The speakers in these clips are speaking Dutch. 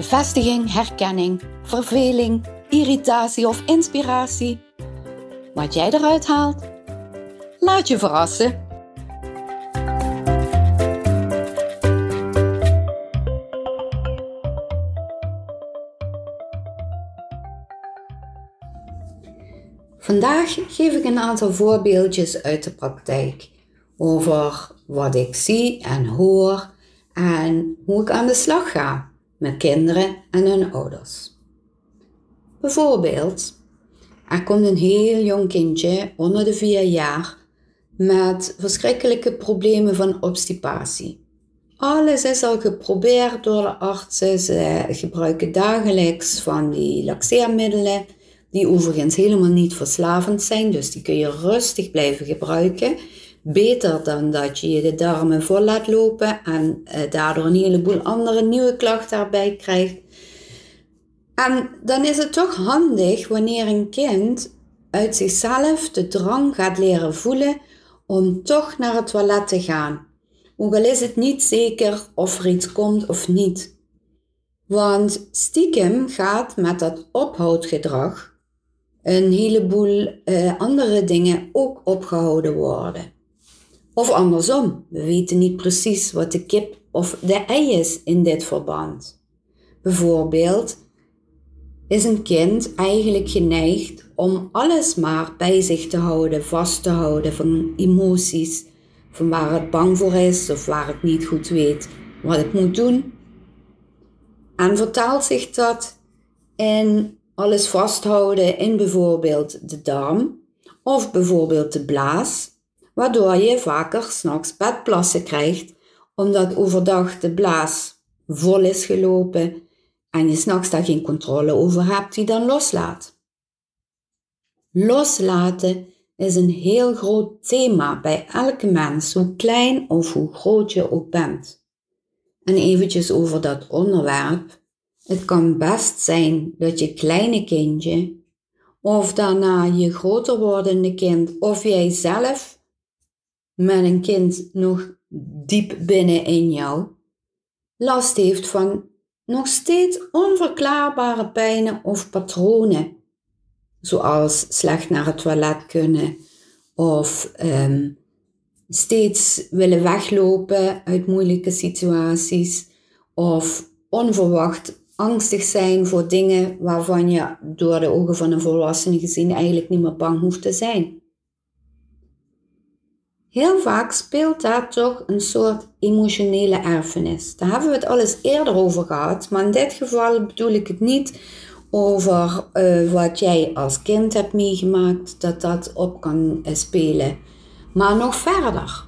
Bevestiging, herkenning, verveling, irritatie of inspiratie. Wat jij eruit haalt, laat je verrassen. Vandaag geef ik een aantal voorbeeldjes uit de praktijk over wat ik zie en hoor en hoe ik aan de slag ga met kinderen en hun ouders. Bijvoorbeeld, er komt een heel jong kindje onder de vier jaar met verschrikkelijke problemen van obstipatie. Alles is al geprobeerd door de artsen. Ze gebruiken dagelijks van die laxeermiddelen, die overigens helemaal niet verslavend zijn, dus die kun je rustig blijven gebruiken. Beter dan dat je je de darmen vol laat lopen en eh, daardoor een heleboel andere nieuwe klachten erbij krijgt. En dan is het toch handig wanneer een kind uit zichzelf de drang gaat leren voelen om toch naar het toilet te gaan. Ook is het niet zeker of er iets komt of niet. Want stiekem gaat met dat ophoudgedrag een heleboel uh, andere dingen ook opgehouden worden. Of andersom, we weten niet precies wat de kip of de ei is in dit verband. Bijvoorbeeld is een kind eigenlijk geneigd om alles maar bij zich te houden, vast te houden van emoties, van waar het bang voor is of waar het niet goed weet wat het moet doen. En vertaalt zich dat in alles vasthouden in bijvoorbeeld de darm of bijvoorbeeld de blaas waardoor je vaker s'nachts bedplassen krijgt, omdat overdag de blaas vol is gelopen en je s'nachts daar geen controle over hebt, die dan loslaat. Loslaten is een heel groot thema bij elke mens, hoe klein of hoe groot je ook bent. En eventjes over dat onderwerp. Het kan best zijn dat je kleine kindje, of daarna je groter wordende kind, of jij zelf met een kind nog diep binnen in jou last heeft van nog steeds onverklaarbare pijnen of patronen, zoals slecht naar het toilet kunnen of um, steeds willen weglopen uit moeilijke situaties of onverwacht angstig zijn voor dingen waarvan je door de ogen van een volwassene gezien eigenlijk niet meer bang hoeft te zijn. Heel vaak speelt daar toch een soort emotionele erfenis. Daar hebben we het al eerder over gehad, maar in dit geval bedoel ik het niet over uh, wat jij als kind hebt meegemaakt, dat dat op kan uh, spelen. Maar nog verder.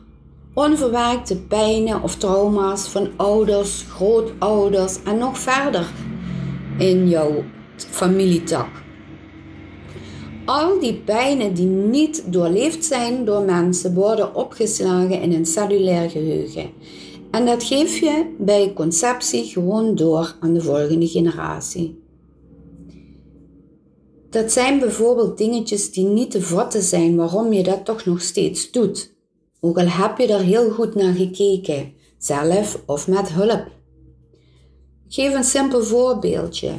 Onverwerkte pijnen of trauma's van ouders, grootouders en nog verder in jouw familietak al die pijnen die niet doorleefd zijn door mensen worden opgeslagen in een cellulair geheugen. En dat geef je bij conceptie gewoon door aan de volgende generatie. Dat zijn bijvoorbeeld dingetjes die niet te vatten zijn waarom je dat toch nog steeds doet. Ook al heb je er heel goed naar gekeken, zelf of met hulp. Geef een simpel voorbeeldje.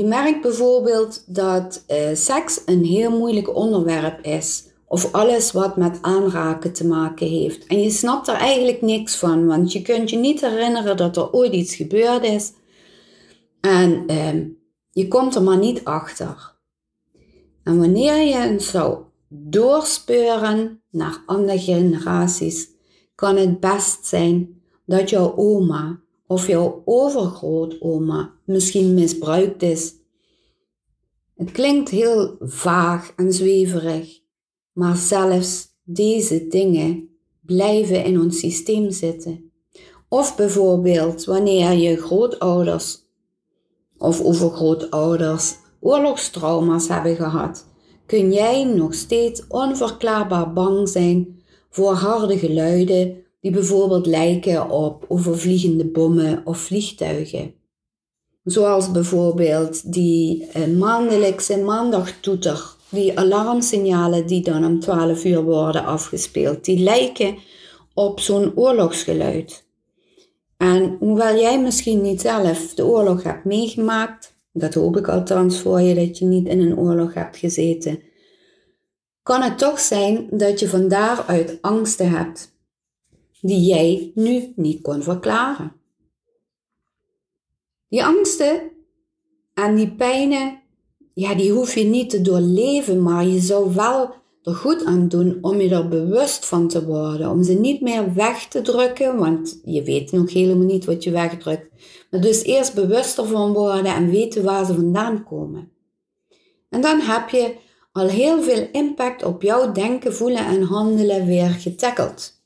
Je merkt bijvoorbeeld dat uh, seks een heel moeilijk onderwerp is. Of alles wat met aanraken te maken heeft. En je snapt er eigenlijk niks van, want je kunt je niet herinneren dat er ooit iets gebeurd is. En uh, je komt er maar niet achter. En wanneer je zou doorspeuren naar andere generaties, kan het best zijn dat jouw oma of jouw overgrootoma misschien misbruikt is. Het klinkt heel vaag en zweverig, maar zelfs deze dingen blijven in ons systeem zitten. Of bijvoorbeeld wanneer je grootouders of overgrootouders oorlogstrauma's hebben gehad, kun jij nog steeds onverklaarbaar bang zijn voor harde geluiden die bijvoorbeeld lijken op overvliegende bommen of vliegtuigen. Zoals bijvoorbeeld die eh, maandelijkse maandagtoeter, die alarmsignalen die dan om 12 uur worden afgespeeld, die lijken op zo'n oorlogsgeluid. En hoewel jij misschien niet zelf de oorlog hebt meegemaakt, dat hoop ik althans voor je dat je niet in een oorlog hebt gezeten, kan het toch zijn dat je van daaruit angsten hebt die jij nu niet kon verklaren. Die angsten en die pijnen, ja, die hoef je niet te doorleven, maar je zou wel er goed aan doen om je er bewust van te worden. Om ze niet meer weg te drukken, want je weet nog helemaal niet wat je wegdrukt. Maar dus eerst bewust ervan worden en weten waar ze vandaan komen. En dan heb je al heel veel impact op jouw denken, voelen en handelen weer getackeld.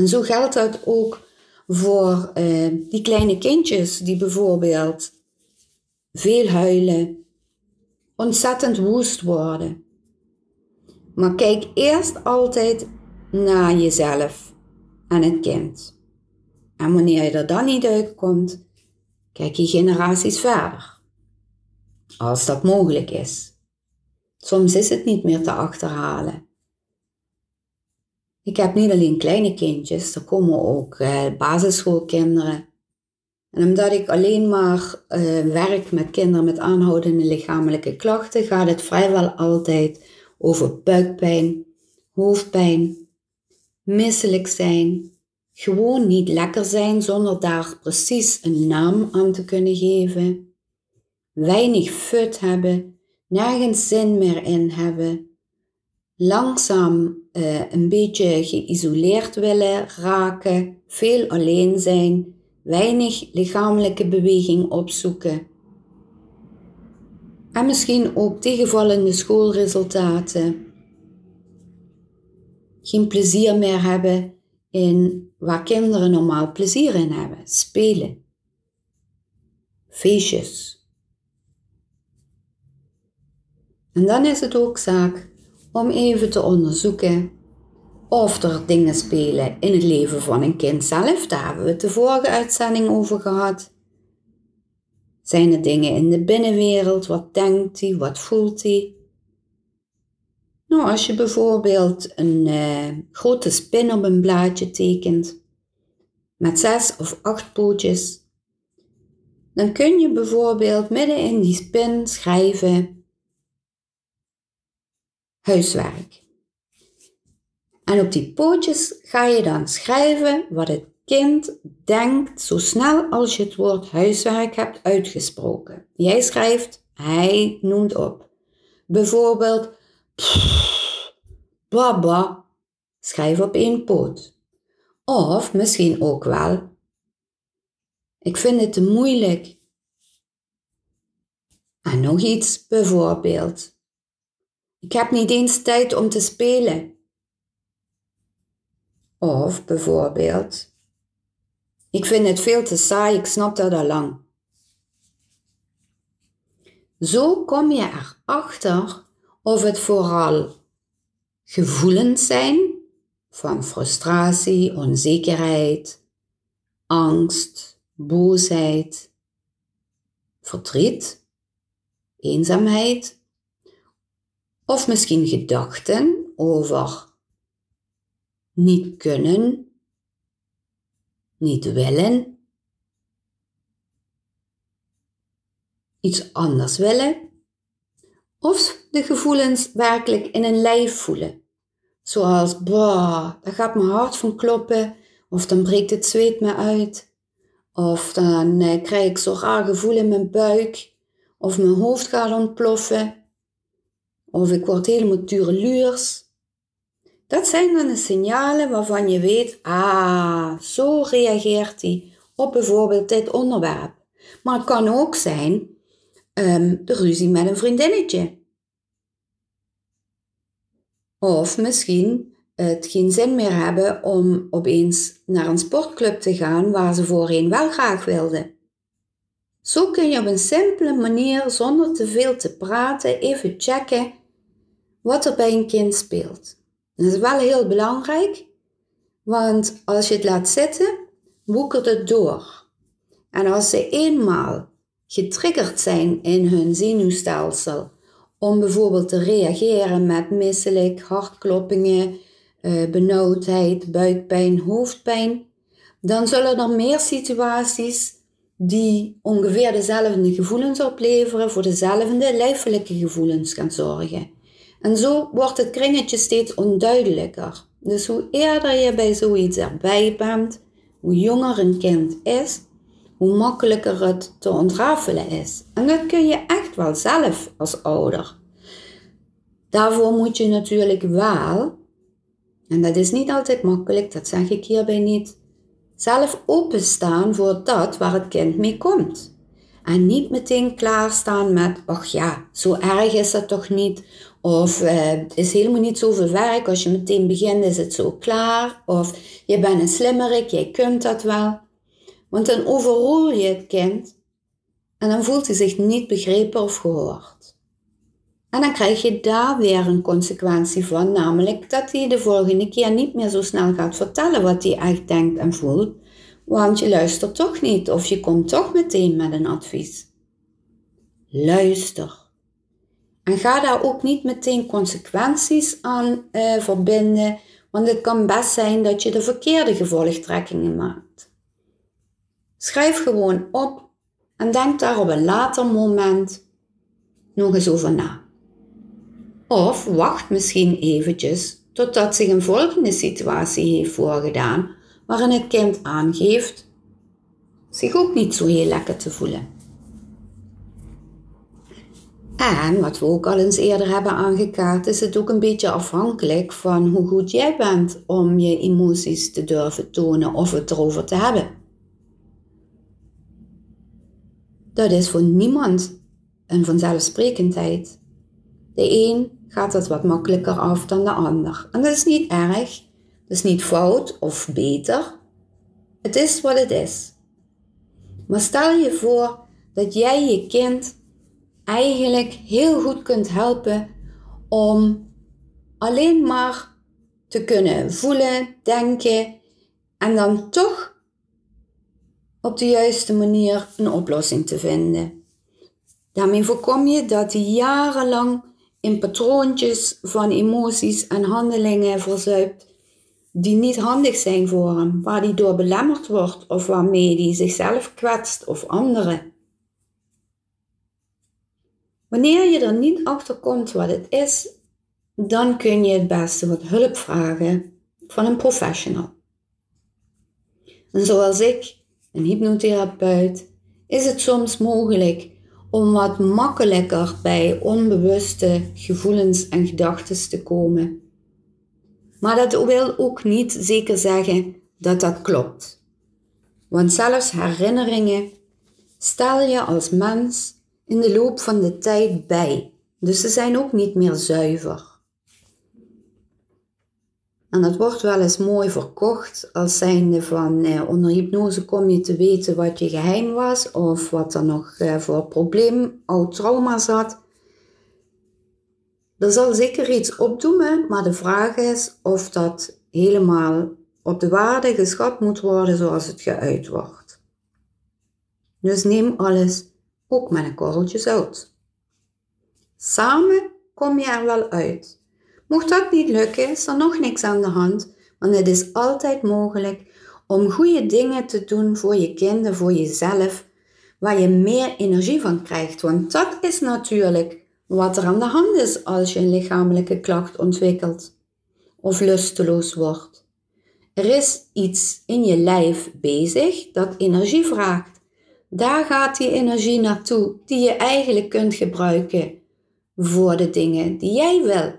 En zo geldt dat ook voor uh, die kleine kindjes die bijvoorbeeld veel huilen, ontzettend woest worden. Maar kijk eerst altijd naar jezelf en het kind. En wanneer je er dan niet uitkomt, kijk je generaties verder. Als dat mogelijk is. Soms is het niet meer te achterhalen. Ik heb niet alleen kleine kindjes, er komen ook uh, basisschoolkinderen. En omdat ik alleen maar uh, werk met kinderen met aanhoudende lichamelijke klachten, gaat het vrijwel altijd over buikpijn, hoofdpijn, misselijk zijn, gewoon niet lekker zijn zonder daar precies een naam aan te kunnen geven, weinig fut hebben, nergens zin meer in hebben, langzaam uh, een beetje geïsoleerd willen raken, veel alleen zijn, weinig lichamelijke beweging opzoeken. En misschien ook tegenvallende schoolresultaten. Geen plezier meer hebben in waar kinderen normaal plezier in hebben. Spelen. Feestjes. En dan is het ook zaak om even te onderzoeken of er dingen spelen in het leven van een kind zelf. Daar hebben we het de vorige uitzending over gehad. Zijn er dingen in de binnenwereld? Wat denkt hij? Wat voelt hij? Nou, als je bijvoorbeeld een uh, grote spin op een blaadje tekent met zes of acht pootjes, dan kun je bijvoorbeeld midden in die spin schrijven huiswerk. En op die pootjes ga je dan schrijven wat het kind denkt zo snel als je het woord huiswerk hebt uitgesproken. Jij schrijft, hij noemt op. Bijvoorbeeld, baba, schrijf op één poot. Of misschien ook wel, ik vind het te moeilijk. En nog iets, bijvoorbeeld, ik heb niet eens tijd om te spelen. Of bijvoorbeeld, ik vind het veel te saai, ik snap dat al lang. Zo kom je erachter of het vooral gevoelens zijn van frustratie, onzekerheid, angst, boosheid, verdriet, eenzaamheid of misschien gedachten over niet kunnen, niet willen, iets anders willen. Of de gevoelens werkelijk in een lijf voelen. Zoals, bah, daar gaat mijn hart van kloppen. Of dan breekt het zweet me uit. Of dan eh, krijg ik zo raar gevoel in mijn buik. Of mijn hoofd gaat ontploffen. Of ik word helemaal tureluurs. Dat zijn dan de signalen waarvan je weet, ah, zo reageert hij op bijvoorbeeld dit onderwerp. Maar het kan ook zijn um, de ruzie met een vriendinnetje. Of misschien het geen zin meer hebben om opeens naar een sportclub te gaan waar ze voorheen wel graag wilden. Zo kun je op een simpele manier, zonder te veel te praten, even checken wat er bij een kind speelt. dat is wel heel belangrijk, want als je het laat zitten, woekert het door. En als ze eenmaal getriggerd zijn in hun zenuwstelsel om bijvoorbeeld te reageren met misselijk, hartkloppingen, eh, benauwdheid, buikpijn, hoofdpijn, dan zullen er meer situaties die ongeveer dezelfde gevoelens opleveren, voor dezelfde lijfelijke gevoelens gaan zorgen. En zo wordt het kringetje steeds onduidelijker. Dus hoe eerder je bij zoiets erbij bent, hoe jonger een kind is, hoe makkelijker het te ontrafelen is. En dat kun je echt wel zelf als ouder. Daarvoor moet je natuurlijk wel, en dat is niet altijd makkelijk, dat zeg ik hierbij niet, zelf openstaan voor dat waar het kind mee komt. En niet meteen klaarstaan met, ach ja, zo erg is dat toch niet. Of uh, is helemaal niet zoveel werk. Als je meteen begint is het zo klaar. Of je bent een slimmerik, jij kunt dat wel. Want dan overrol je het kind en dan voelt hij zich niet begrepen of gehoord. En dan krijg je daar weer een consequentie van, namelijk dat hij de volgende keer niet meer zo snel gaat vertellen wat hij echt denkt en voelt, want je luistert toch niet of je komt toch meteen met een advies. Luister. En ga daar ook niet meteen consequenties aan uh, verbinden, want het kan best zijn dat je de verkeerde gevolgtrekkingen maakt. Schrijf gewoon op en denk daar op een later moment nog eens over na. Of wacht misschien eventjes totdat zich een volgende situatie heeft voorgedaan waarin het kind aangeeft zich ook niet zo heel lekker te voelen. En wat we ook al eens eerder hebben aangekaart, is het ook een beetje afhankelijk van hoe goed jij bent om je emoties te durven tonen of het erover te hebben. Dat is voor niemand een vanzelfsprekendheid. De een gaat het wat makkelijker af dan de ander. En dat is niet erg, dat is niet fout of beter. Het is wat het is. Maar stel je voor dat jij je kind eigenlijk heel goed kunt helpen om alleen maar te kunnen voelen, denken en dan toch op de juiste manier een oplossing te vinden. Daarmee voorkom je dat hij jarenlang in patroontjes van emoties en handelingen verzuipt die niet handig zijn voor hem, waar hij door belemmerd wordt of waarmee hij zichzelf kwetst of anderen. Wanneer je er niet achter komt wat het is, dan kun je het beste wat hulp vragen van een professional. En zoals ik, een hypnotherapeut, is het soms mogelijk om wat makkelijker bij onbewuste gevoelens en gedachten te komen. Maar dat wil ook niet zeker zeggen dat dat klopt. Want zelfs herinneringen stel je als mens in de loop van de tijd bij. Dus ze zijn ook niet meer zuiver. En dat wordt wel eens mooi verkocht als zijnde van eh, onder hypnose kom je te weten wat je geheim was of wat er nog eh, voor probleem, oud trauma zat. Er zal zeker iets opdoemen, maar de vraag is of dat helemaal op de waarde geschat moet worden zoals het geuit wordt. Dus neem alles ook met een korreltje zout. Samen kom je er wel uit. Mocht dat niet lukken, is er nog niks aan de hand, want het is altijd mogelijk om goede dingen te doen voor je kinderen, voor jezelf, waar je meer energie van krijgt. Want dat is natuurlijk wat er aan de hand is als je een lichamelijke klacht ontwikkelt of lusteloos wordt. Er is iets in je lijf bezig dat energie vraagt. Daar gaat die energie naartoe die je eigenlijk kunt gebruiken voor de dingen die jij wil.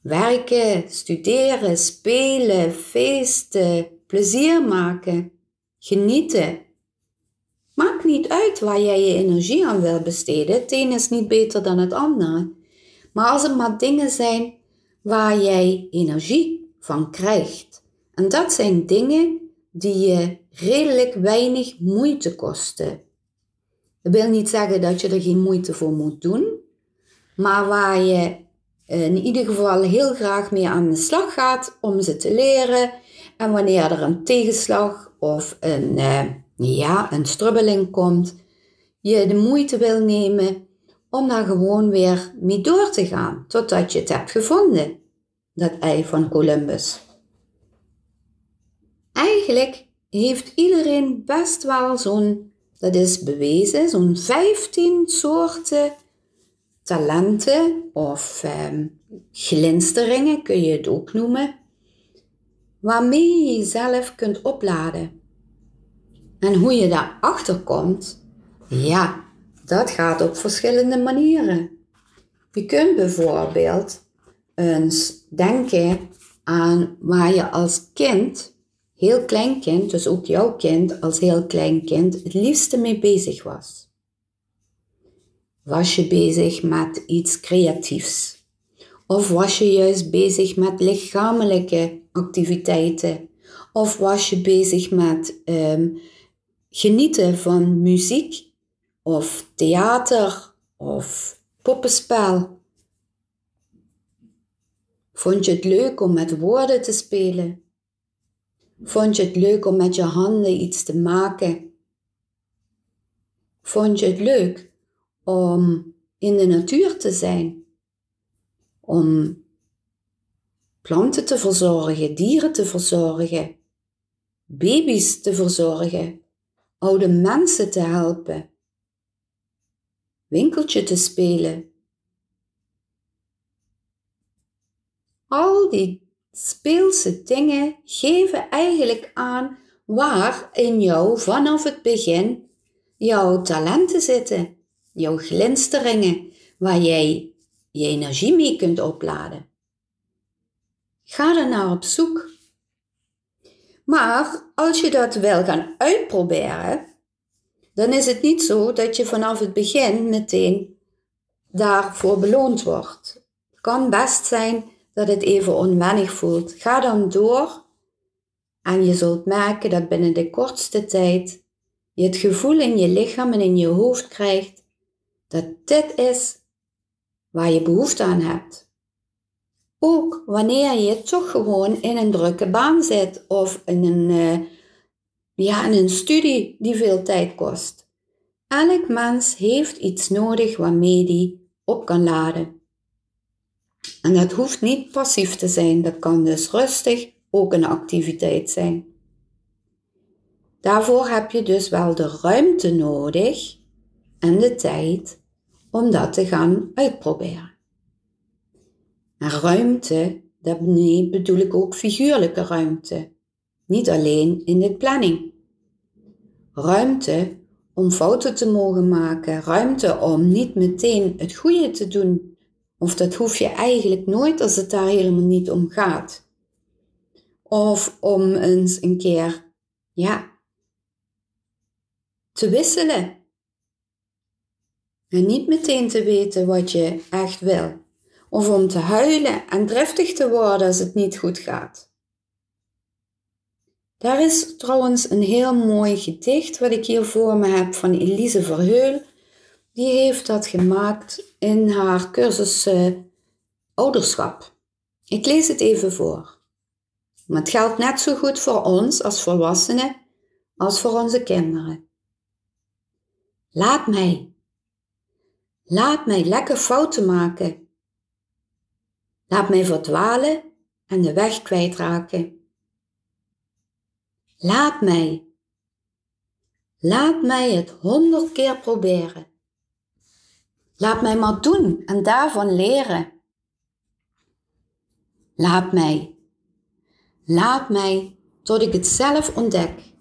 Werken, studeren, spelen, feesten, plezier maken, genieten. Maakt niet uit waar jij je energie aan wil besteden. Het een is niet beter dan het andere. Maar als er maar dingen zijn waar jij energie van krijgt. En dat zijn dingen die je redelijk weinig moeite kosten. Dat wil niet zeggen dat je er geen moeite voor moet doen, maar waar je in ieder geval heel graag mee aan de slag gaat om ze te leren. En wanneer er een tegenslag of een, uh, ja, een strubbeling komt, je de moeite wil nemen om daar gewoon weer mee door te gaan totdat je het hebt gevonden, dat ei van Columbus. Eigenlijk heeft iedereen best wel zo'n, dat is bewezen, zo'n 15 soorten talenten of eh, glinsteringen kun je het ook noemen, waarmee je jezelf kunt opladen. En hoe je daarachter komt, ja, dat gaat op verschillende manieren. Je kunt bijvoorbeeld eens denken aan waar je als kind, heel klein kind, dus ook jouw kind als heel klein kind, het liefste mee bezig was. Was je bezig met iets creatiefs? Of was je juist bezig met lichamelijke activiteiten? Of was je bezig met um, genieten van muziek of theater of poppenspel? Vond je het leuk om met woorden te spelen? Vond je het leuk om met je handen iets te maken? Vond je het leuk om in de natuur te zijn, om planten te verzorgen, dieren te verzorgen, baby's te verzorgen, oude mensen te helpen, winkeltje te spelen. Al die speelse dingen geven eigenlijk aan waar in jou vanaf het begin jouw talenten zitten jouw glinsteringen, waar jij je energie mee kunt opladen. Ga er naar op zoek. Maar als je dat wil gaan uitproberen, dan is het niet zo dat je vanaf het begin meteen daarvoor beloond wordt. Het kan best zijn dat het even onwennig voelt. Ga dan door en je zult merken dat binnen de kortste tijd je het gevoel in je lichaam en in je hoofd krijgt dat dit is waar je behoefte aan hebt. Ook wanneer je toch gewoon in een drukke baan zit of in een, uh, ja, in een studie die veel tijd kost. Elk mens heeft iets nodig waarmee die op kan laden. En dat hoeft niet passief te zijn, dat kan dus rustig ook een activiteit zijn. Daarvoor heb je dus wel de ruimte nodig en de tijd om dat te gaan uitproberen. En ruimte, daarmee bedoel ik ook figuurlijke ruimte, niet alleen in de planning. Ruimte om fouten te mogen maken, ruimte om niet meteen het goede te doen, of dat hoef je eigenlijk nooit als het daar helemaal niet om gaat. Of om eens een keer, ja, te wisselen en niet meteen te weten wat je echt wil. Of om te huilen en driftig te worden als het niet goed gaat. Daar is trouwens een heel mooi gedicht wat ik hier voor me heb van Elise Verheul. Die heeft dat gemaakt in haar cursus uh, ouderschap. Ik lees het even voor. Maar het geldt net zo goed voor ons als volwassenen als voor onze kinderen. Laat mij Laat mij lekker fouten maken. Laat mij verdwalen en de weg kwijtraken. Laat mij. Laat mij het honderd keer proberen. Laat mij maar doen en daarvan leren. Laat mij. Laat mij tot ik het zelf ontdek.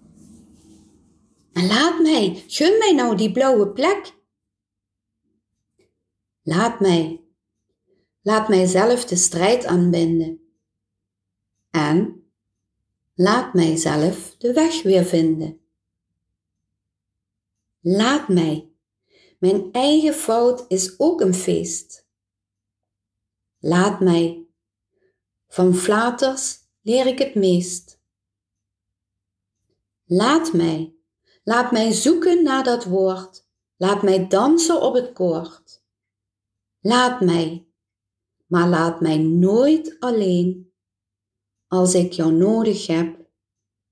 En laat mij, gun mij nou die blauwe plek Laat mij. Laat mij zelf de strijd aanbinden. En laat mij zelf de weg weer vinden. Laat mij. Mijn eigen fout is ook een feest. Laat mij. Van flaters leer ik het meest. Laat mij. Laat mij zoeken naar dat woord Laat mij dansen op het koord. Laat mij, maar laat mij nooit alleen. Als ik jou nodig heb,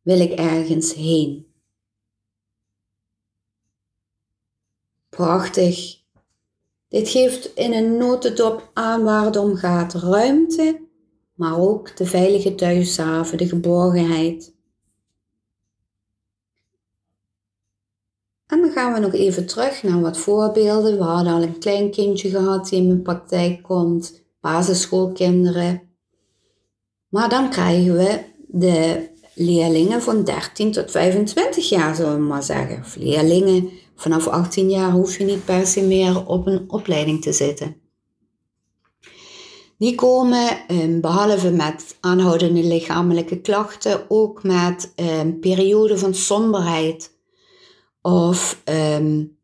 wil ik ergens heen. Prachtig. Dit geeft in een notendop aan waar het om gaat. Ruimte, maar ook de veilige thuishaven, de geborgenheid. En dan gaan we nog even terug naar wat voorbeelden. We hadden al een klein kindje gehad die in mijn praktijk komt, basisschoolkinderen. Maar dan krijgen we de leerlingen van 13 tot 25 jaar, zullen we maar zeggen. Of leerlingen vanaf 18 jaar hoef je niet per se meer op een opleiding te zitten. Die komen ehm, behalve met aanhoudende lichamelijke klachten ook met een ehm, periode van somberheid of um,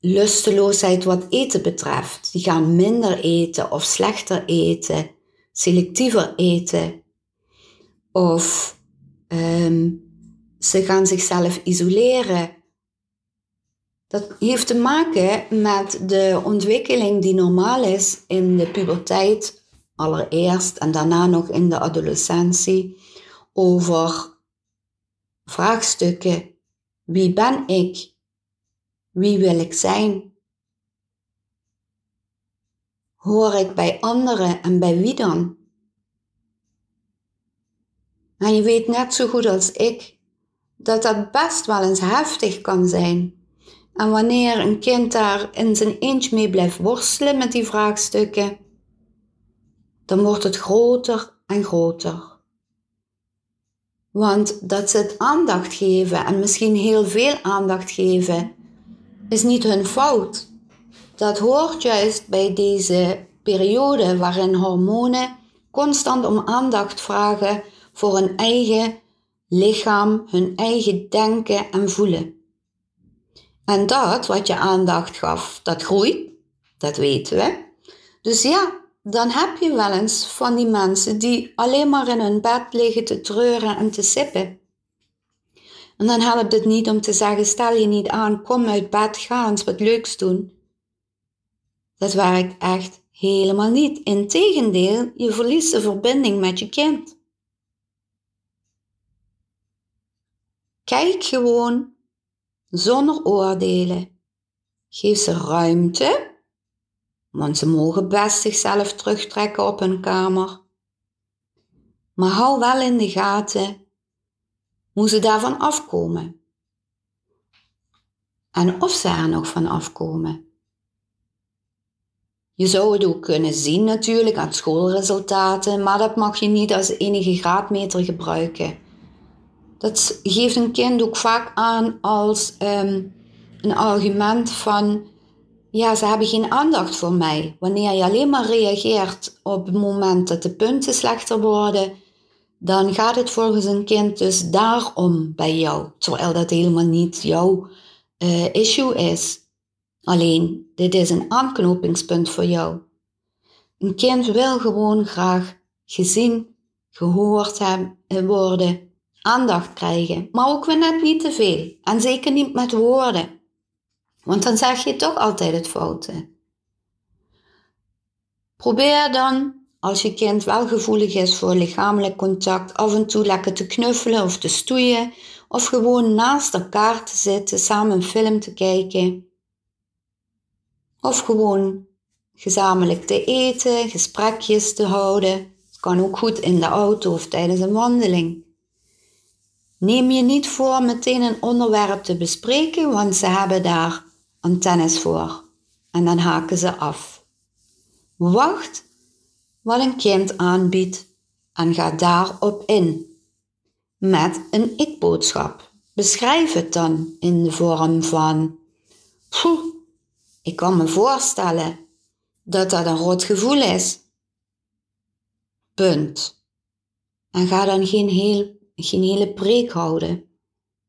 lusteloosheid wat eten betreft. Die gaan minder eten of slechter eten, selectiever eten. Of ze gaan zichzelf isoleren. Dat heeft te maken met de ontwikkeling die normaal is in de puberteit allereerst en daarna nog in de adolescentie over vraagstukken wie ben ik? Wie wil ik zijn? Hoor ik bij anderen en bij wie dan? En je weet net zo goed als ik dat dat best wel eens heftig kan zijn. En wanneer een kind daar in zijn eentje mee blijft worstelen met die vraagstukken, dan wordt het groter en groter. Want dat ze het aandacht geven en misschien heel veel aandacht geven, is niet hun fout. Dat hoort juist bij deze periode waarin hormonen constant om aandacht vragen voor hun eigen lichaam, hun eigen denken en voelen. En dat wat je aandacht gaf, dat groeit, dat weten we. Dus ja, dan heb je wel eens van die mensen die alleen maar in hun bed liggen te treuren en te sippen. En dan helpt het niet om te zeggen: stel je niet aan, kom uit bed, ga eens wat leuks doen. Dat werkt echt helemaal niet. Integendeel, je verliest de verbinding met je kind. Kijk gewoon zonder oordelen. Geef ze ruimte want ze mogen best zichzelf terugtrekken op hun kamer. Maar hou wel in de gaten hoe ze daarvan afkomen. En of ze er nog van afkomen. Je zou het ook kunnen zien natuurlijk aan schoolresultaten, maar dat mag je niet als enige graadmeter gebruiken. Dat geeft een kind ook vaak aan als um, een argument van ja, ze hebben geen aandacht voor mij. Wanneer je alleen maar reageert op het moment dat de punten slechter worden, dan gaat het volgens een kind dus daarom bij jou, terwijl dat helemaal niet jouw uh, issue is. Alleen, dit is een aanknopingspunt voor jou. Een kind wil gewoon graag gezien, gehoord hebben, worden, aandacht krijgen, maar ook weer net niet te veel en zeker niet met woorden. Want dan zeg je toch altijd het foute. Probeer dan, als je kind wel gevoelig is voor lichamelijk contact, af en toe lekker te knuffelen of te stoeien, of gewoon naast elkaar te zitten, samen een film te kijken. Of gewoon gezamenlijk te eten, gesprekjes te houden. Het kan ook goed in de auto of tijdens een wandeling. Neem je niet voor meteen een onderwerp te bespreken, want ze hebben daar antennes voor en dan haken ze af. Wacht wat een kind aanbiedt en ga daarop in. Met een ik-boodschap. Beschrijf het dan in de vorm van: ik kan me voorstellen dat dat een rot gevoel is. Punt. En ga dan geen, heel, geen hele preek houden.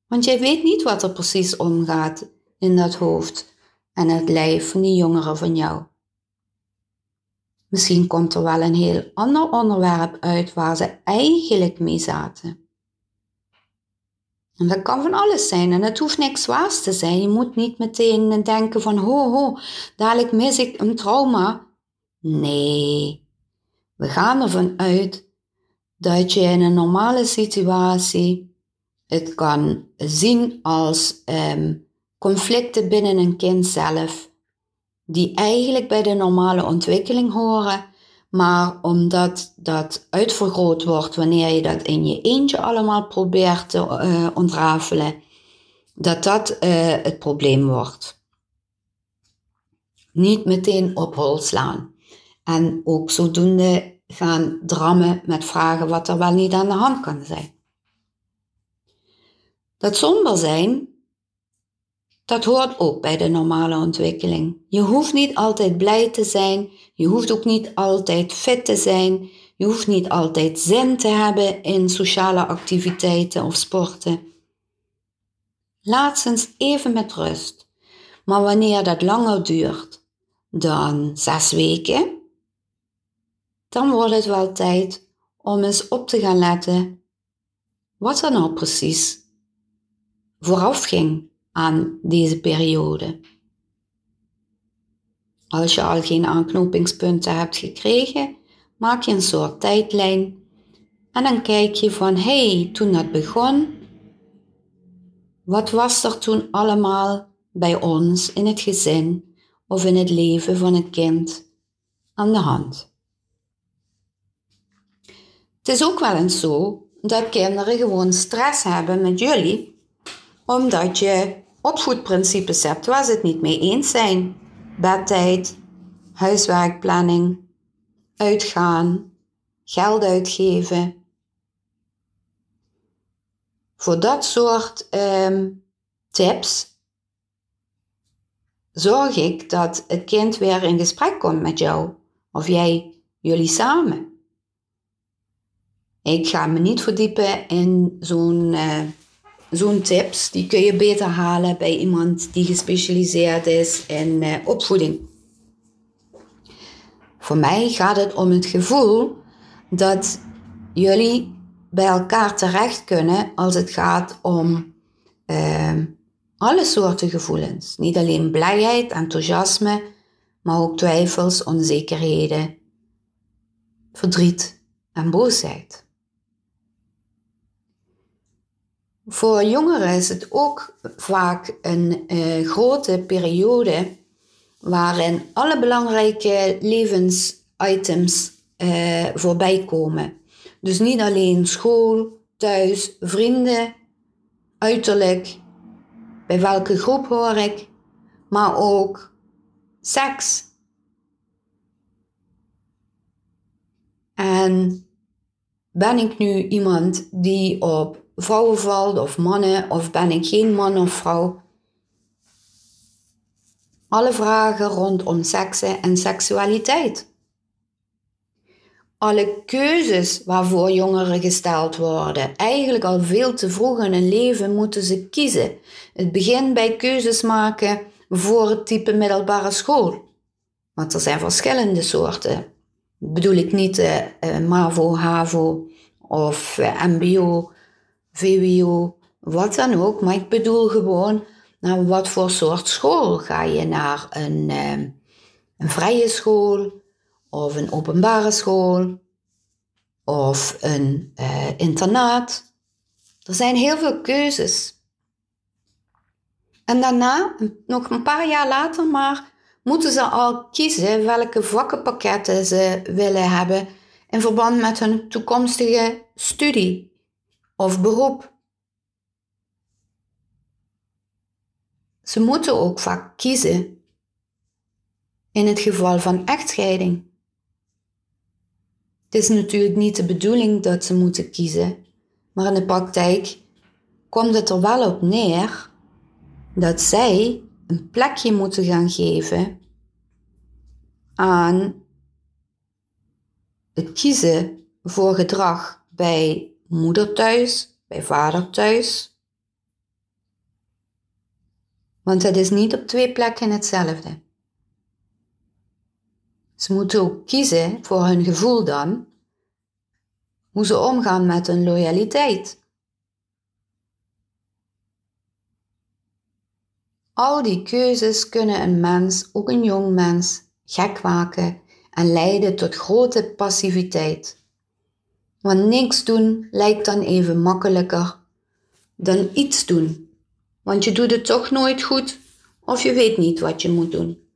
Want jij weet niet wat er precies omgaat in dat hoofd en het lijf van die jongeren van jou. Misschien komt er wel een heel ander onderwerp uit waar ze eigenlijk mee zaten. En dat kan van alles zijn en het hoeft niks zwaars te zijn. Je moet niet meteen denken van ho ho, dadelijk mis ik een trauma. Nee, we gaan ervan uit dat je in een normale situatie het kan zien als ehm, conflicten binnen een kind zelf, die eigenlijk bij de normale ontwikkeling horen, maar omdat dat uitvergroot wordt wanneer je dat in je eentje allemaal probeert te uh, ontrafelen, dat dat uh, het probleem wordt. Niet meteen op hol slaan. En ook zodoende gaan drammen met vragen wat er wel niet aan de hand kan zijn. Dat somber zijn, dat hoort ook bij de normale ontwikkeling. Je hoeft niet altijd blij te zijn, je hoeft ook niet altijd fit te zijn, je hoeft niet altijd zin te hebben in sociale activiteiten of sporten. Laat ze eens even met rust. Maar wanneer dat langer duurt dan zes weken, dan wordt het wel tijd om eens op te gaan letten wat er nou precies vooraf ging aan deze periode. Als je al geen aanknopingspunten hebt gekregen, maak je een soort tijdlijn en dan kijk je van hé, hey, toen dat begon, wat was er toen allemaal bij ons in het gezin of in het leven van het kind aan de hand? Het is ook wel eens zo dat kinderen gewoon stress hebben met jullie omdat je opvoedprincipes hebt waar ze het niet mee eens zijn. Bedtijd, huiswerkplanning, uitgaan, geld uitgeven. Voor dat soort um, tips zorg ik dat het kind weer in gesprek komt met jou of jij jullie samen. Ik ga me niet verdiepen in zo'n uh, zo'n tips, die kun je beter halen bij iemand die gespecialiseerd is in uh, opvoeding. Voor mij gaat het om het gevoel dat jullie bij elkaar terecht kunnen als het gaat om uh, alle soorten gevoelens. Niet alleen blijheid, enthousiasme, maar ook twijfels, onzekerheden, verdriet en boosheid. Voor jongeren is het ook vaak een uh, grote periode waarin alle belangrijke levensitems uh, voorbij komen. Dus niet alleen school, thuis, vrienden, uiterlijk, bij welke groep hoor ik, maar ook seks. En ben ik nu iemand die op vrouwen valt of mannen of ben ik geen man of vrouw. Alle vragen rondom seksen en seksualiteit. Alle keuzes waarvoor jongeren gesteld worden, eigenlijk al veel te vroeg in hun leven moeten ze kiezen. Het begint bij keuzes maken voor het type middelbare school. Want er zijn verschillende soorten. bedoel ik niet uh, MAVO, HAVO of uh, MBO VWO, wat dan ook. Maar ik bedoel gewoon, naar wat voor soort school ga je naar een, ehm, een vrije school of een openbare school of een uh, internaat. Er zijn heel veel keuzes. En daarna, nog een paar jaar later maar, moeten ze al kiezen welke vakkenpakketten ze willen hebben in verband met hun toekomstige studie of beroep. Ze moeten ook vaak kiezen in het geval van echtscheiding. Het is natuurlijk niet de bedoeling dat ze moeten kiezen, maar in de praktijk komt het er wel op neer dat zij een plekje moeten gaan geven aan het kiezen voor gedrag bij moeder thuis, bij vader thuis. Want het is niet op twee plekken hetzelfde. Ze moeten ook kiezen voor hun gevoel dan, hoe ze omgaan met hun loyaliteit. Al die keuzes kunnen een mens, ook een jong mens, gek maken en leiden tot grote passiviteit. Want niks doen lijkt dan even makkelijker dan iets doen. Want je doet het toch nooit goed of je weet niet wat je moet doen.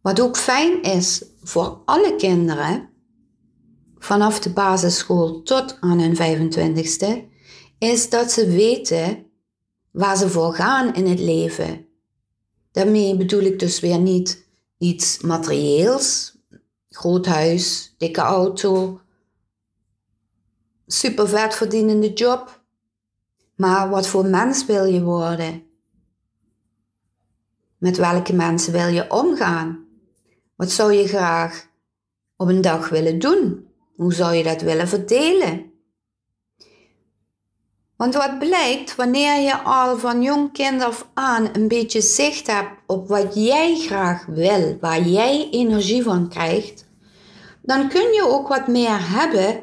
Wat ook fijn is voor alle kinderen, vanaf de basisschool tot aan hun 25ste, is dat ze weten waar ze voor gaan in het leven. Daarmee bedoel ik dus weer niet iets materieels, groot huis, dikke auto, super vet verdienende job. Maar wat voor mens wil je worden? Met welke mensen wil je omgaan? Wat zou je graag op een dag willen doen? Hoe zou je dat willen verdelen? Want wat blijkt, wanneer je al van jong kind af aan een beetje zicht hebt op wat jij graag wil, waar jij energie van krijgt, dan kun je ook wat meer hebben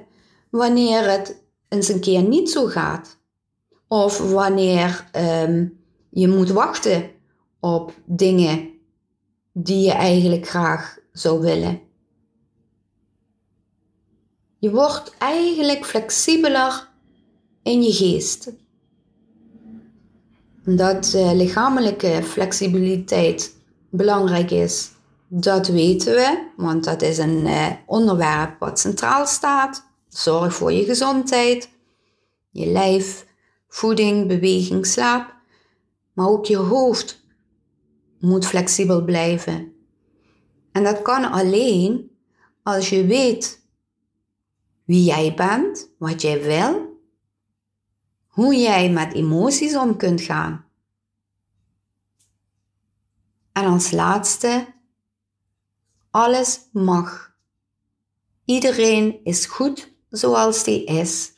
wanneer het eens een keer niet zo gaat. Of wanneer um, je moet wachten op dingen die je eigenlijk graag zou willen. Je wordt eigenlijk flexibeler in je geest. Dat uh, lichamelijke flexibiliteit belangrijk is, dat weten we, want dat is een uh, onderwerp wat centraal staat. Zorg voor je gezondheid, je lijf, voeding, beweging, slaap. Maar ook je hoofd moet flexibel blijven. En dat kan alleen als je weet wie jij bent, wat jij wil, hoe jij met emoties om kunt gaan. En als laatste, alles mag. Iedereen is goed zoals die is.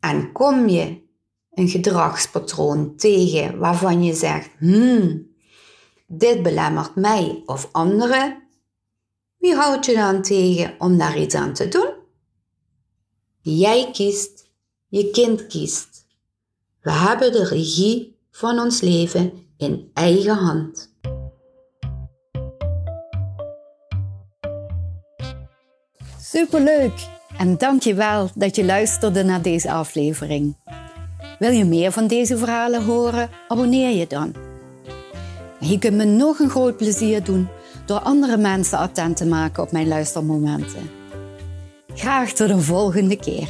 En kom je een gedragspatroon tegen waarvan je zegt, hmm, dit belemmert mij of anderen, wie houdt je dan tegen om daar iets aan te doen? Jij kiest, je kind kiest. We hebben de regie van ons leven in eigen hand. Superleuk en dank je wel dat je luisterde naar deze aflevering. Wil je meer van deze verhalen horen? Abonneer je dan. Je kunt me nog een groot plezier doen door andere mensen attent te maken op mijn luistermomenten. Graag tot de volgende keer.